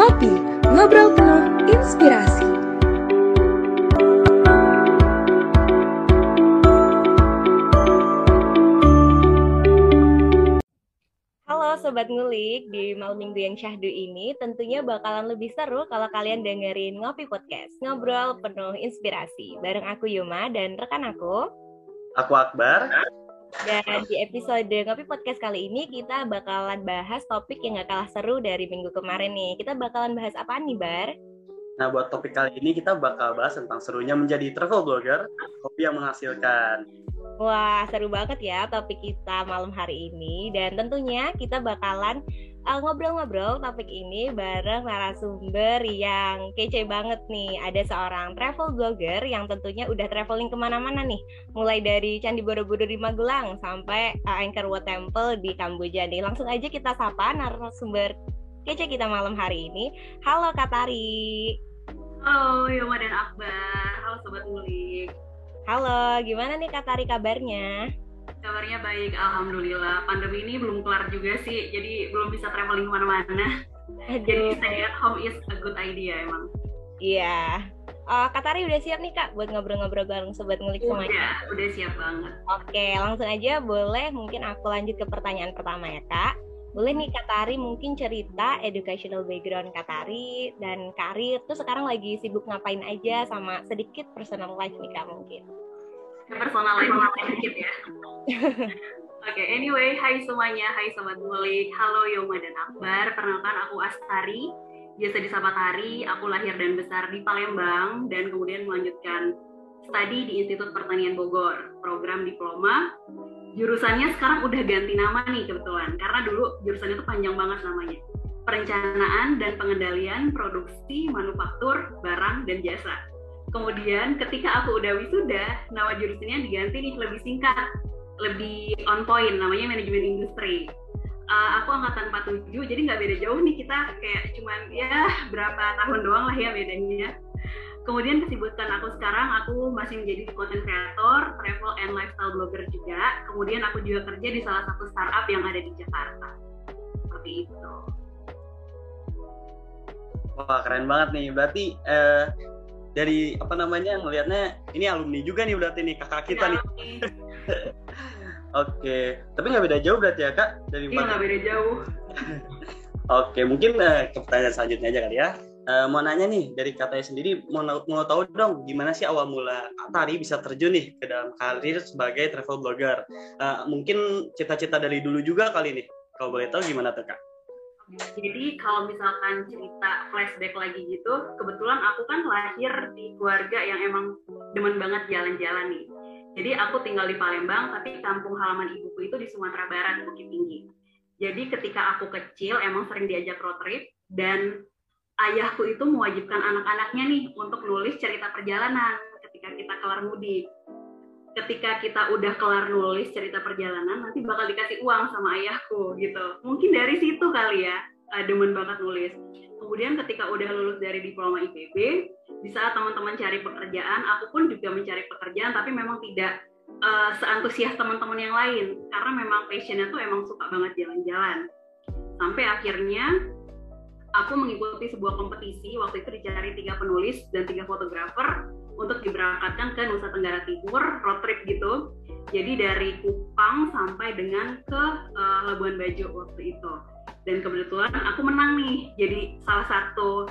Ngopi, ngobrol penuh inspirasi. Halo Sobat Ngulik, di malam minggu yang syahdu ini tentunya bakalan lebih seru kalau kalian dengerin Ngopi Podcast, ngobrol penuh inspirasi. Bareng aku Yuma dan rekan aku. Aku Akbar. Dan di episode Ngopi Podcast kali ini kita bakalan bahas topik yang gak kalah seru dari minggu kemarin nih. Kita bakalan bahas apa nih, Bar? Nah, buat topik kali ini kita bakal bahas tentang serunya menjadi travel blogger, kopi yang menghasilkan. Wah, seru banget ya topik kita malam hari ini. Dan tentunya kita bakalan uh, ngobrol-ngobrol topik ini bareng narasumber yang kece banget nih. Ada seorang travel blogger yang tentunya udah traveling ke mana-mana nih. Mulai dari Candi Borobudur di Magelang sampai uh, Angkor Wat Temple di Kamboja nih. Langsung aja kita sapa narasumber kece kita malam hari ini. Halo Katari. Halo Yoma dan Akbar. Halo Sobat Ngulik. Halo, gimana nih Katari kabarnya? Kabarnya baik, Alhamdulillah. Pandemi ini belum kelar juga sih, jadi belum bisa traveling ke mana-mana. Jadi stay at home is a good idea emang. Iya. Uh, Katari udah siap nih kak buat ngobrol-ngobrol bareng sobat ngulik Udah, semuanya. udah siap banget. Oke, langsung aja boleh mungkin aku lanjut ke pertanyaan pertama ya kak. Boleh nih Katari mungkin cerita educational background Katari dan karir tuh sekarang lagi sibuk ngapain aja sama sedikit personal life nih kak mungkin. Personal life sedikit ya. Oke, anyway, hai semuanya, hai Sobat Ngulik. Halo Yoma dan Akbar, perkenalkan aku Astari, biasa disapa Tari. Aku lahir dan besar di Palembang dan kemudian melanjutkan studi di Institut Pertanian Bogor, program diploma. Jurusannya sekarang udah ganti nama nih kebetulan, karena dulu jurusannya itu panjang banget namanya. Perencanaan dan pengendalian produksi manufaktur barang dan jasa. Kemudian ketika aku udah wisuda, nama jurusannya diganti nih lebih singkat, lebih on point, namanya manajemen industri. Uh, aku angkatan 47, jadi nggak beda jauh nih kita kayak cuman ya berapa tahun doang lah ya bedanya kemudian kesibukan aku sekarang aku masih menjadi content creator, travel and lifestyle blogger juga. Kemudian aku juga kerja di salah satu startup yang ada di Jakarta. Seperti itu. Wah, keren banget nih. Berarti eh, dari apa namanya ngelihatnya ini alumni juga nih berarti nih kakak kita nih. Oke, tapi nggak beda jauh berarti ya kak dari Iya nggak beda jauh. Oke, mungkin eh, ke pertanyaan selanjutnya aja kali ya. Uh, mau nanya nih dari katanya sendiri mau mau tahu dong gimana sih awal mula Tari bisa terjun nih ke dalam karir sebagai travel blogger. Uh, mungkin cita-cita dari dulu juga kali nih. Kalau boleh tahu gimana tuh kak? Jadi kalau misalkan cerita flashback lagi gitu, kebetulan aku kan lahir di keluarga yang emang demen banget jalan-jalan nih. Jadi aku tinggal di Palembang, tapi kampung halaman ibuku itu di Sumatera Barat, Bukit Tinggi. Jadi ketika aku kecil emang sering diajak road trip dan ayahku itu mewajibkan anak-anaknya nih untuk nulis cerita perjalanan ketika kita kelar mudik. Ketika kita udah kelar nulis cerita perjalanan, nanti bakal dikasih uang sama ayahku gitu. Mungkin dari situ kali ya, demen banget nulis. Kemudian ketika udah lulus dari diploma IPB, di saat teman-teman cari pekerjaan, aku pun juga mencari pekerjaan, tapi memang tidak uh, seantusias teman-teman yang lain. Karena memang passionnya tuh emang suka banget jalan-jalan. Sampai akhirnya aku mengikuti sebuah kompetisi waktu itu dicari tiga penulis dan tiga fotografer untuk diberangkatkan ke Nusa Tenggara Timur road trip gitu. Jadi dari Kupang sampai dengan ke uh, Labuan Bajo waktu itu. Dan kebetulan aku menang nih jadi salah satu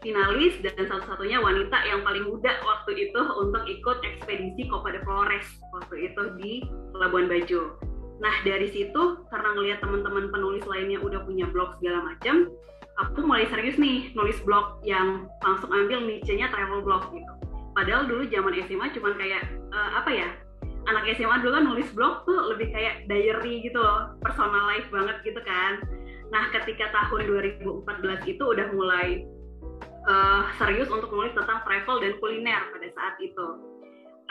finalis dan satu-satunya wanita yang paling muda waktu itu untuk ikut ekspedisi Copa de Flores waktu itu di Labuan Bajo. Nah dari situ karena ngelihat teman-teman penulis lainnya udah punya blog segala macam aku mulai serius nih nulis blog yang langsung ambil niche-nya travel blog gitu. Padahal dulu zaman SMA cuman kayak uh, apa ya? Anak SMA dulu kan nulis blog tuh lebih kayak diary gitu loh, personal life banget gitu kan. Nah, ketika tahun 2014 itu udah mulai uh, serius untuk nulis tentang travel dan kuliner pada saat itu.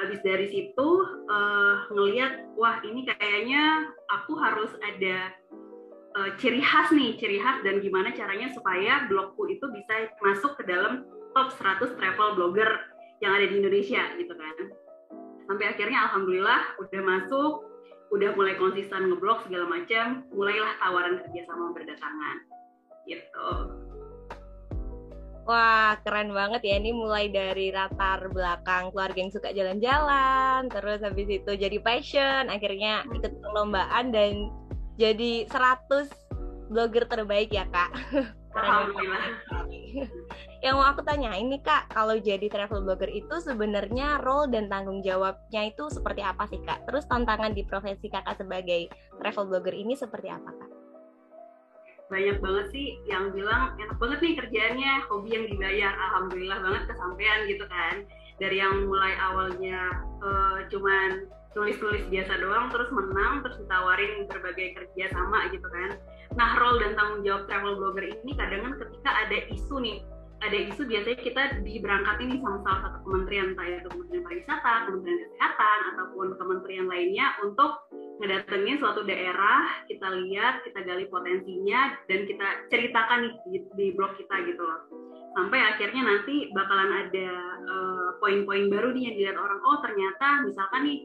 Habis dari situ uh, ngelihat wah ini kayaknya aku harus ada uh, ciri khas nih, ciri khas dan gimana caranya supaya blogku itu bisa masuk ke dalam top 100 travel blogger yang ada di Indonesia gitu kan. Sampai akhirnya alhamdulillah udah masuk, udah mulai konsisten ngeblog segala macam, mulailah tawaran kerjasama berdatangan. Gitu. Wah, keren banget ya. Ini mulai dari latar belakang keluarga yang suka jalan-jalan, terus habis itu jadi passion, akhirnya ikut perlombaan dan jadi 100 blogger terbaik ya, Kak. Alhamdulillah. Yang mau aku tanya ini Kak, kalau jadi travel blogger itu sebenarnya role dan tanggung jawabnya itu seperti apa sih Kak? Terus tantangan di profesi Kakak sebagai travel blogger ini seperti apa Kak? banyak banget sih yang bilang enak banget nih kerjaannya hobi yang dibayar alhamdulillah banget kesampaian gitu kan dari yang mulai awalnya uh, cuman tulis-tulis biasa doang terus menang terus ditawarin berbagai kerja sama gitu kan nah role dan tanggung jawab travel blogger ini kadang kan ketika ada isu nih ada isu biasanya kita diberangkatin nih sama salah satu kementerian entah itu kementerian pariwisata kementerian kesehatan ataupun kementerian lainnya untuk ngedatengin suatu daerah, kita lihat, kita gali potensinya, dan kita ceritakan nih di, di blog kita gitu loh. Sampai akhirnya nanti bakalan ada uh, poin-poin baru nih yang dilihat orang, oh ternyata misalkan nih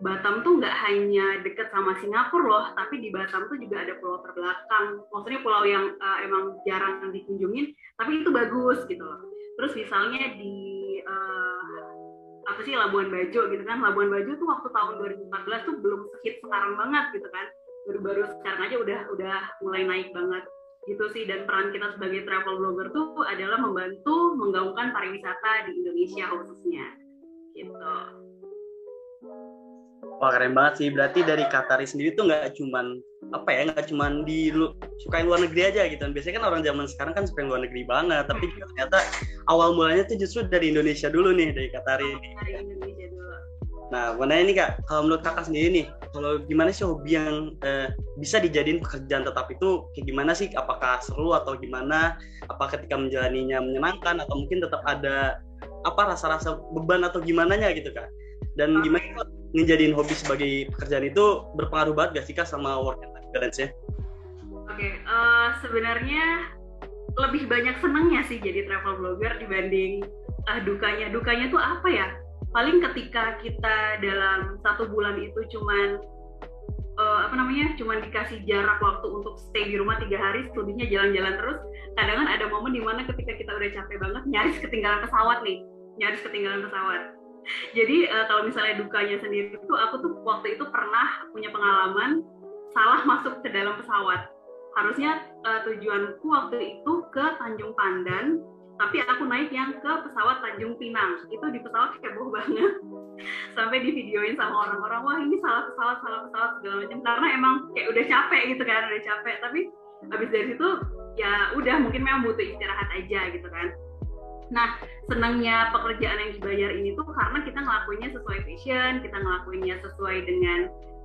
Batam tuh nggak hanya deket sama Singapura loh, tapi di Batam tuh juga ada pulau terbelakang. Maksudnya pulau yang uh, emang jarang dikunjungin, tapi itu bagus gitu loh. Terus misalnya di uh, apa sih Labuan Bajo gitu kan Labuan Bajo tuh waktu tahun 2014 tuh belum sehit sekarang banget gitu kan baru-baru sekarang aja udah udah mulai naik banget gitu sih dan peran kita sebagai travel blogger tuh adalah membantu menggaungkan pariwisata di Indonesia khususnya gitu Wah keren banget sih. Berarti dari Katari sendiri tuh nggak cuman apa ya, nggak cuman di lu, sukain luar negeri aja gitu. Biasanya kan orang zaman sekarang kan suka luar negeri banget. Tapi hmm. ternyata awal mulanya tuh justru dari Indonesia dulu nih, dari Katari. Dari Indonesia dulu. Nah, mana ini kak, kalau menurut kakak sendiri nih, kalau gimana sih hobi yang eh, bisa dijadiin pekerjaan tetap itu kayak gimana sih? Apakah seru atau gimana? Apa ketika menjalaninya menyenangkan atau mungkin tetap ada apa rasa-rasa beban atau gimana gitu kak? Dan gimana ngejadiin hobi sebagai pekerjaan itu berpengaruh banget gak sih kak sama work and life balance ya? Oke, okay, uh, eh, sebenarnya lebih banyak senangnya sih jadi travel blogger dibanding uh, dukanya. Dukanya tuh apa ya? Paling ketika kita dalam satu bulan itu cuman uh, apa namanya, cuman dikasih jarak waktu untuk stay di rumah tiga hari, selebihnya jalan-jalan terus. Kadang kan ada momen di mana ketika kita udah capek banget, nyaris ketinggalan pesawat nih, nyaris ketinggalan pesawat jadi uh, kalau misalnya dukanya sendiri itu aku tuh waktu itu pernah punya pengalaman salah masuk ke dalam pesawat. Harusnya uh, tujuanku waktu itu ke Tanjung Pandan tapi aku naik yang ke pesawat Tanjung Pinang. Itu di pesawat heboh banget. Sampai di videoin sama orang-orang wah ini salah pesawat salah pesawat segala macam. Karena emang kayak udah capek gitu kan udah capek. Tapi habis dari situ ya udah mungkin memang butuh istirahat aja gitu kan Nah, senangnya pekerjaan yang dibayar ini tuh karena kita ngelakuinnya sesuai passion, kita ngelakuinnya sesuai dengan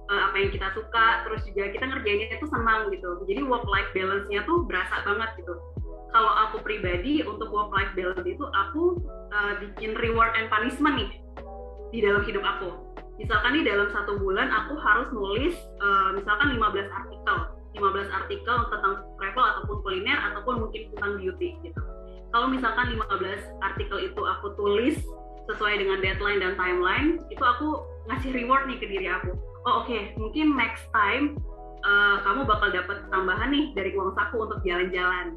uh, apa yang kita suka, terus juga kita ngerjainnya itu senang gitu. Jadi work life balance-nya tuh berasa banget gitu. Kalau aku pribadi untuk work life balance itu aku uh, bikin reward and punishment nih di dalam hidup aku. Misalkan nih dalam satu bulan aku harus nulis uh, misalkan 15 artikel, 15 artikel tentang travel ataupun kuliner ataupun mungkin tentang beauty gitu kalau misalkan 15 artikel itu aku tulis sesuai dengan deadline dan timeline, itu aku ngasih reward nih ke diri aku. Oh oke, okay, mungkin next time uh, kamu bakal dapat tambahan nih dari uang saku untuk jalan-jalan.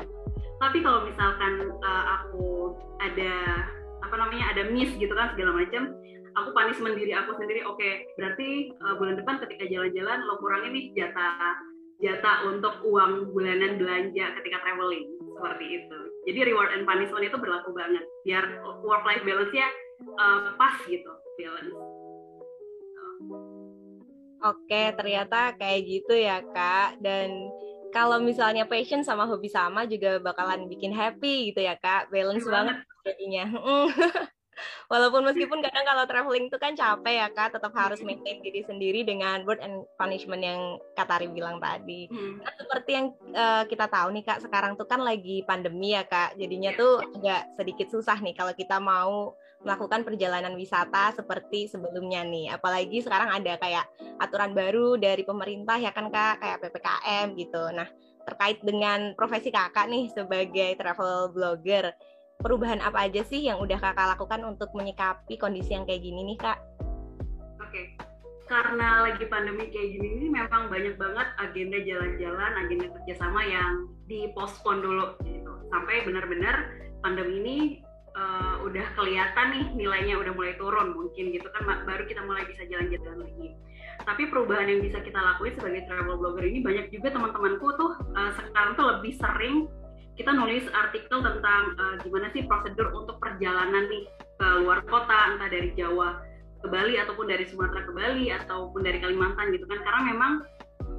Tapi kalau misalkan uh, aku ada apa namanya ada miss gitu kan segala macam, aku punishment diri aku sendiri. Oke, okay, berarti uh, bulan depan ketika jalan-jalan lo kurangin nih jatah jatah untuk uang bulanan belanja ketika traveling seperti itu. Jadi reward and punishment itu berlaku banget biar work life balance-nya uh, pas gitu balance. Oke, ternyata kayak gitu ya kak. Dan kalau misalnya passion sama hobi sama juga bakalan bikin happy gitu ya kak. Balance banget jadinya. Walaupun meskipun kadang kalau traveling itu kan capek ya kak, tetap harus maintain diri sendiri dengan word and punishment yang Katari bilang tadi. Hmm. Nah, seperti yang uh, kita tahu nih kak, sekarang tuh kan lagi pandemi ya kak, jadinya iya. tuh agak sedikit susah nih kalau kita mau melakukan perjalanan wisata seperti sebelumnya nih. Apalagi sekarang ada kayak aturan baru dari pemerintah ya kan kak, kayak ppkm gitu. Nah terkait dengan profesi kakak nih sebagai travel blogger perubahan apa aja sih yang udah kakak lakukan untuk menyikapi kondisi yang kayak gini nih kak? Oke, okay. karena lagi pandemi kayak gini ini memang banyak banget agenda jalan-jalan, agenda kerjasama yang dipospon dulu gitu. Sampai benar-benar pandemi ini uh, udah kelihatan nih nilainya udah mulai turun mungkin gitu kan baru kita mulai bisa jalan-jalan lagi tapi perubahan yang bisa kita lakuin sebagai travel blogger ini banyak juga teman-temanku tuh uh, sekarang tuh lebih sering kita nulis artikel tentang uh, gimana sih prosedur untuk perjalanan nih ke luar kota entah dari Jawa ke Bali ataupun dari Sumatera ke Bali ataupun dari Kalimantan gitu kan karena memang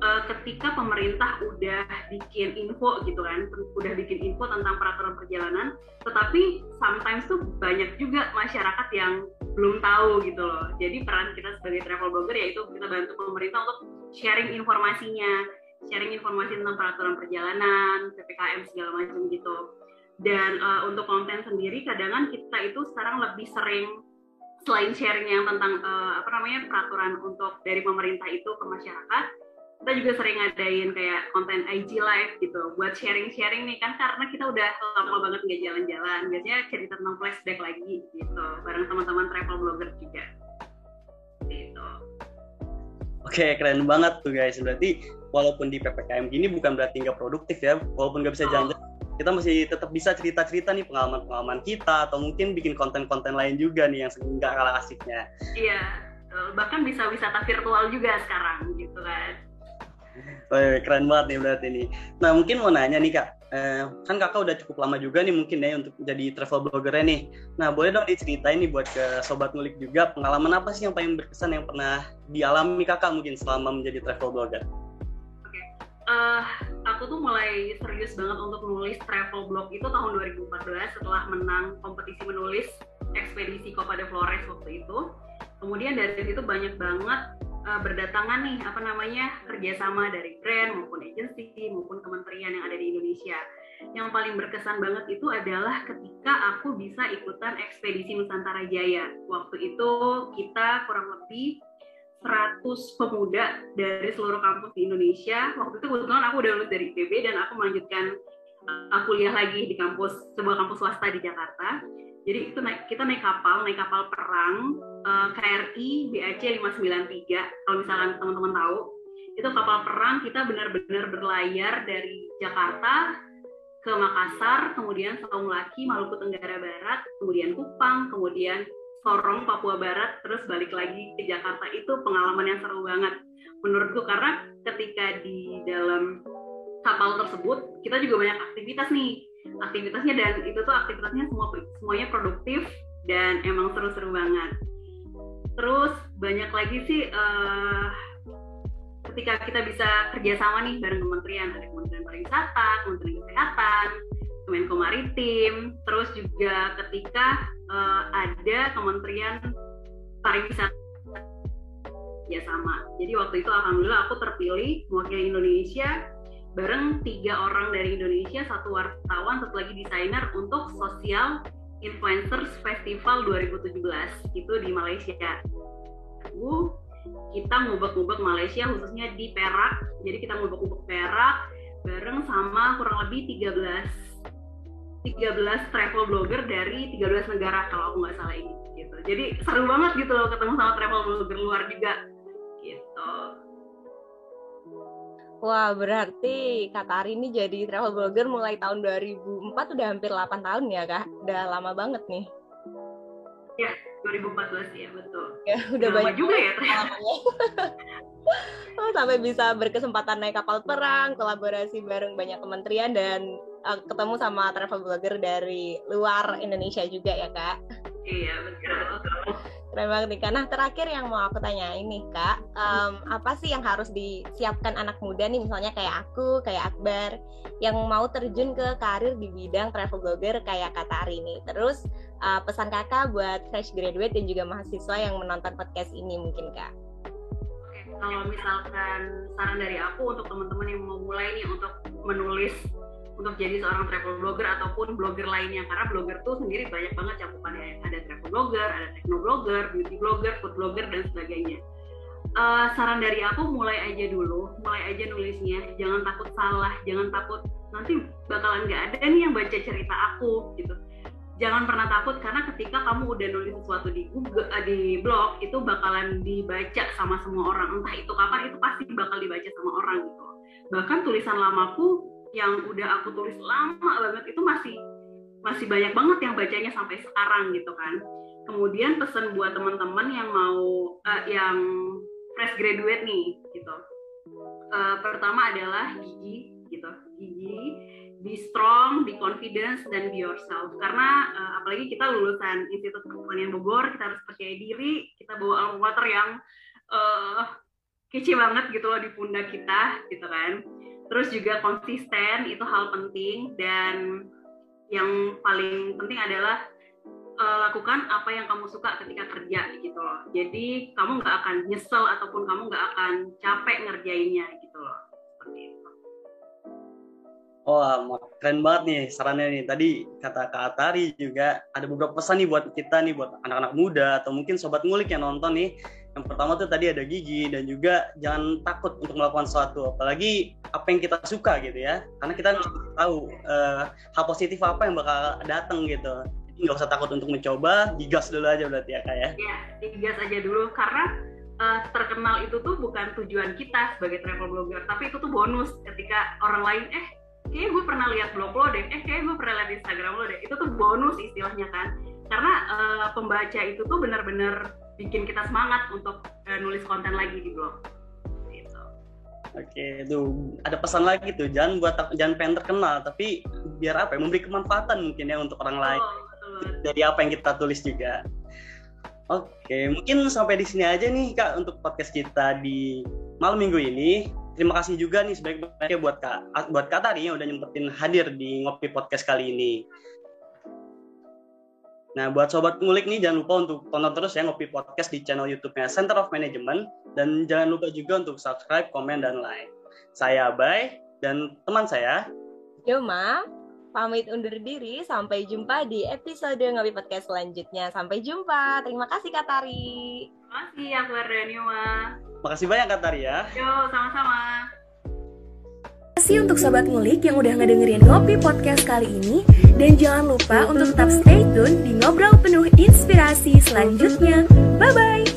uh, ketika pemerintah udah bikin info gitu kan, udah bikin info tentang peraturan perjalanan, tetapi sometimes tuh banyak juga masyarakat yang belum tahu gitu loh. Jadi peran kita sebagai travel blogger yaitu kita bantu pemerintah untuk sharing informasinya, sharing informasi tentang peraturan perjalanan, ppkm segala macam gitu. Dan uh, untuk konten sendiri, kadang kita itu sekarang lebih sering selain sharing yang tentang uh, apa namanya peraturan untuk dari pemerintah itu ke masyarakat, kita juga sering ngadain kayak konten IG live gitu buat sharing-sharing nih kan karena kita udah lama banget nggak jalan-jalan biasanya cerita tentang flashback lagi gitu bareng teman-teman travel blogger juga Oke, keren banget tuh guys. Berarti walaupun di PPKM gini bukan berarti nggak produktif ya. Walaupun nggak bisa oh. jalan-jalan, kita masih tetap bisa cerita-cerita nih pengalaman-pengalaman kita atau mungkin bikin konten-konten lain juga nih yang nggak kalah asiknya. Iya, bahkan bisa wisata virtual juga sekarang gitu kan. Oh, keren banget nih berarti ini. Nah mungkin mau nanya nih kak, eh, kan kakak udah cukup lama juga nih mungkin ya untuk jadi travel blogger nih. Nah boleh dong diceritain nih buat ke sobat ngulik juga pengalaman apa sih yang paling berkesan yang pernah dialami kakak mungkin selama menjadi travel blogger? Oke, uh, aku tuh mulai serius banget untuk menulis travel blog itu tahun 2014 setelah menang kompetisi menulis ekspedisi Copa de Flores waktu itu. Kemudian dari situ banyak banget uh, berdatangan nih apa namanya kerjasama dari brand maupun agensi maupun kementerian yang ada di Indonesia. Yang paling berkesan banget itu adalah ketika aku bisa ikutan ekspedisi Nusantara Jaya. Waktu itu kita kurang lebih 100 pemuda dari seluruh kampus di Indonesia. Waktu itu kebetulan aku udah lulus dari IPB dan aku melanjutkan uh, kuliah lagi di kampus sebuah kampus swasta di Jakarta jadi itu naik, kita naik kapal, naik kapal perang uh, KRI BAC 593. Kalau misalkan teman-teman tahu, itu kapal perang kita benar-benar berlayar dari Jakarta ke Makassar, kemudian Saung-Laki, Maluku Tenggara Barat, kemudian Kupang, kemudian Sorong, Papua Barat, terus balik lagi ke Jakarta. Itu pengalaman yang seru banget menurutku karena ketika di dalam kapal tersebut kita juga banyak aktivitas nih aktivitasnya dan itu tuh aktivitasnya semua semuanya produktif dan emang seru-seru banget. Terus banyak lagi sih uh, ketika kita bisa kerjasama nih bareng kementerian, ada Kementerian Pariwisata, Kementerian Kesehatan, Kemenko Maritim, terus juga ketika uh, ada Kementerian Pariwisata ya sama. Jadi waktu itu alhamdulillah aku terpilih mewakili Indonesia bareng tiga orang dari Indonesia, satu wartawan, satu lagi desainer untuk Social Influencers Festival 2017 itu di Malaysia. Uh, kita ngubek-ngubek Malaysia khususnya di Perak. Jadi kita ngubek-ngubek Perak bareng sama kurang lebih 13 13 travel blogger dari 13 negara kalau aku nggak salah ini gitu. Jadi seru banget gitu loh ketemu sama travel blogger luar juga gitu. Wah, berarti Kak Tari ini jadi travel blogger mulai tahun 2004 udah hampir 8 tahun ya, Kak? Udah lama banget nih. Ya, 2014 ya, betul. Ya, udah lama banyak juga ya. oh, sampai bisa berkesempatan naik kapal perang, kolaborasi bareng banyak kementerian dan uh, ketemu sama travel blogger dari luar Indonesia juga ya, Kak? Iya, betul. Keren banget nih. Nah terakhir yang mau aku tanya ini Kak, um, apa sih yang harus disiapkan anak muda nih misalnya kayak aku, kayak Akbar, yang mau terjun ke karir di bidang travel blogger kayak Kak Tari nih. Terus uh, pesan kakak buat fresh graduate dan juga mahasiswa yang menonton podcast ini mungkin Kak. Oke, kalau misalkan saran dari aku untuk teman-teman yang mau mulai nih untuk menulis untuk jadi seorang travel blogger ataupun blogger lainnya karena blogger tuh sendiri banyak banget cakupannya ada travel blogger, ada techno blogger, beauty blogger, food blogger dan sebagainya. Uh, saran dari aku mulai aja dulu, mulai aja nulisnya, jangan takut salah, jangan takut nanti bakalan nggak ada nih yang baca cerita aku gitu. Jangan pernah takut karena ketika kamu udah nulis sesuatu di Google, uh, di blog itu bakalan dibaca sama semua orang. Entah itu kapan itu pasti bakal dibaca sama orang gitu. Bahkan tulisan lamaku yang udah aku tulis lama banget itu masih masih banyak banget yang bacanya sampai sekarang gitu kan. Kemudian pesan buat teman-teman yang mau uh, yang fresh graduate nih gitu. Uh, pertama adalah gigi gitu. Gigi be strong, be confident, dan be yourself. Karena uh, apalagi kita lulusan Institut Pertanian Bogor, kita harus percaya diri, kita bawa alma mater yang uh, kece banget gitu loh di pundak kita, gitu kan. Terus juga konsisten, itu hal penting, dan yang paling penting adalah uh, lakukan apa yang kamu suka ketika kerja gitu loh. Jadi kamu nggak akan nyesel ataupun kamu nggak akan capek ngerjainnya gitu loh. Wah, keren banget nih sarannya nih. Tadi kata Kak Atari juga ada beberapa pesan nih buat kita nih, buat anak-anak muda atau mungkin sobat ngulik yang nonton nih. Yang pertama tuh tadi ada gigi dan juga jangan takut untuk melakukan sesuatu, apalagi apa yang kita suka gitu ya. Karena kita tahu uh, hal positif apa yang bakal datang gitu. Jadi nggak usah takut untuk mencoba, digas dulu aja berarti ya kak ya. Iya, digas aja dulu karena uh, terkenal itu tuh bukan tujuan kita sebagai travel blogger, tapi itu tuh bonus ketika orang lain eh kayaknya gue pernah lihat blog lo deh, eh kayaknya gue pernah lihat Instagram lo deh. Itu tuh bonus istilahnya kan. Karena uh, pembaca itu tuh benar-benar bikin kita semangat untuk uh, nulis konten lagi di blog. Gitu. Oke, tuh ada pesan lagi tuh, jangan buat jangan pengen terkenal, tapi biar apa ya, memberi kemanfaatan mungkin ya untuk orang lain. Oh, betul. Dari apa yang kita tulis juga. Oke, mungkin sampai di sini aja nih Kak untuk podcast kita di malam minggu ini terima kasih juga nih sebaik-baiknya buat Kak buat Kak Tari yang udah nyempetin hadir di Ngopi Podcast kali ini. Nah, buat sobat ngulik nih jangan lupa untuk tonton terus ya Ngopi Podcast di channel YouTube-nya Center of Management dan jangan lupa juga untuk subscribe, komen dan like. Saya Bay dan teman saya Yoma pamit undur diri sampai jumpa di episode Ngopi Podcast selanjutnya. Sampai jumpa. Terima kasih Kak Tari. Terima kasih Akbar dan Yoma. Makasih banyak Kak Tari ya. Yo, sama-sama. Kasih untuk Sobat Ngulik yang udah ngedengerin Ngopi Podcast kali ini. Dan jangan lupa untuk tetap stay tune di Ngobrol Penuh Inspirasi selanjutnya. Bye-bye!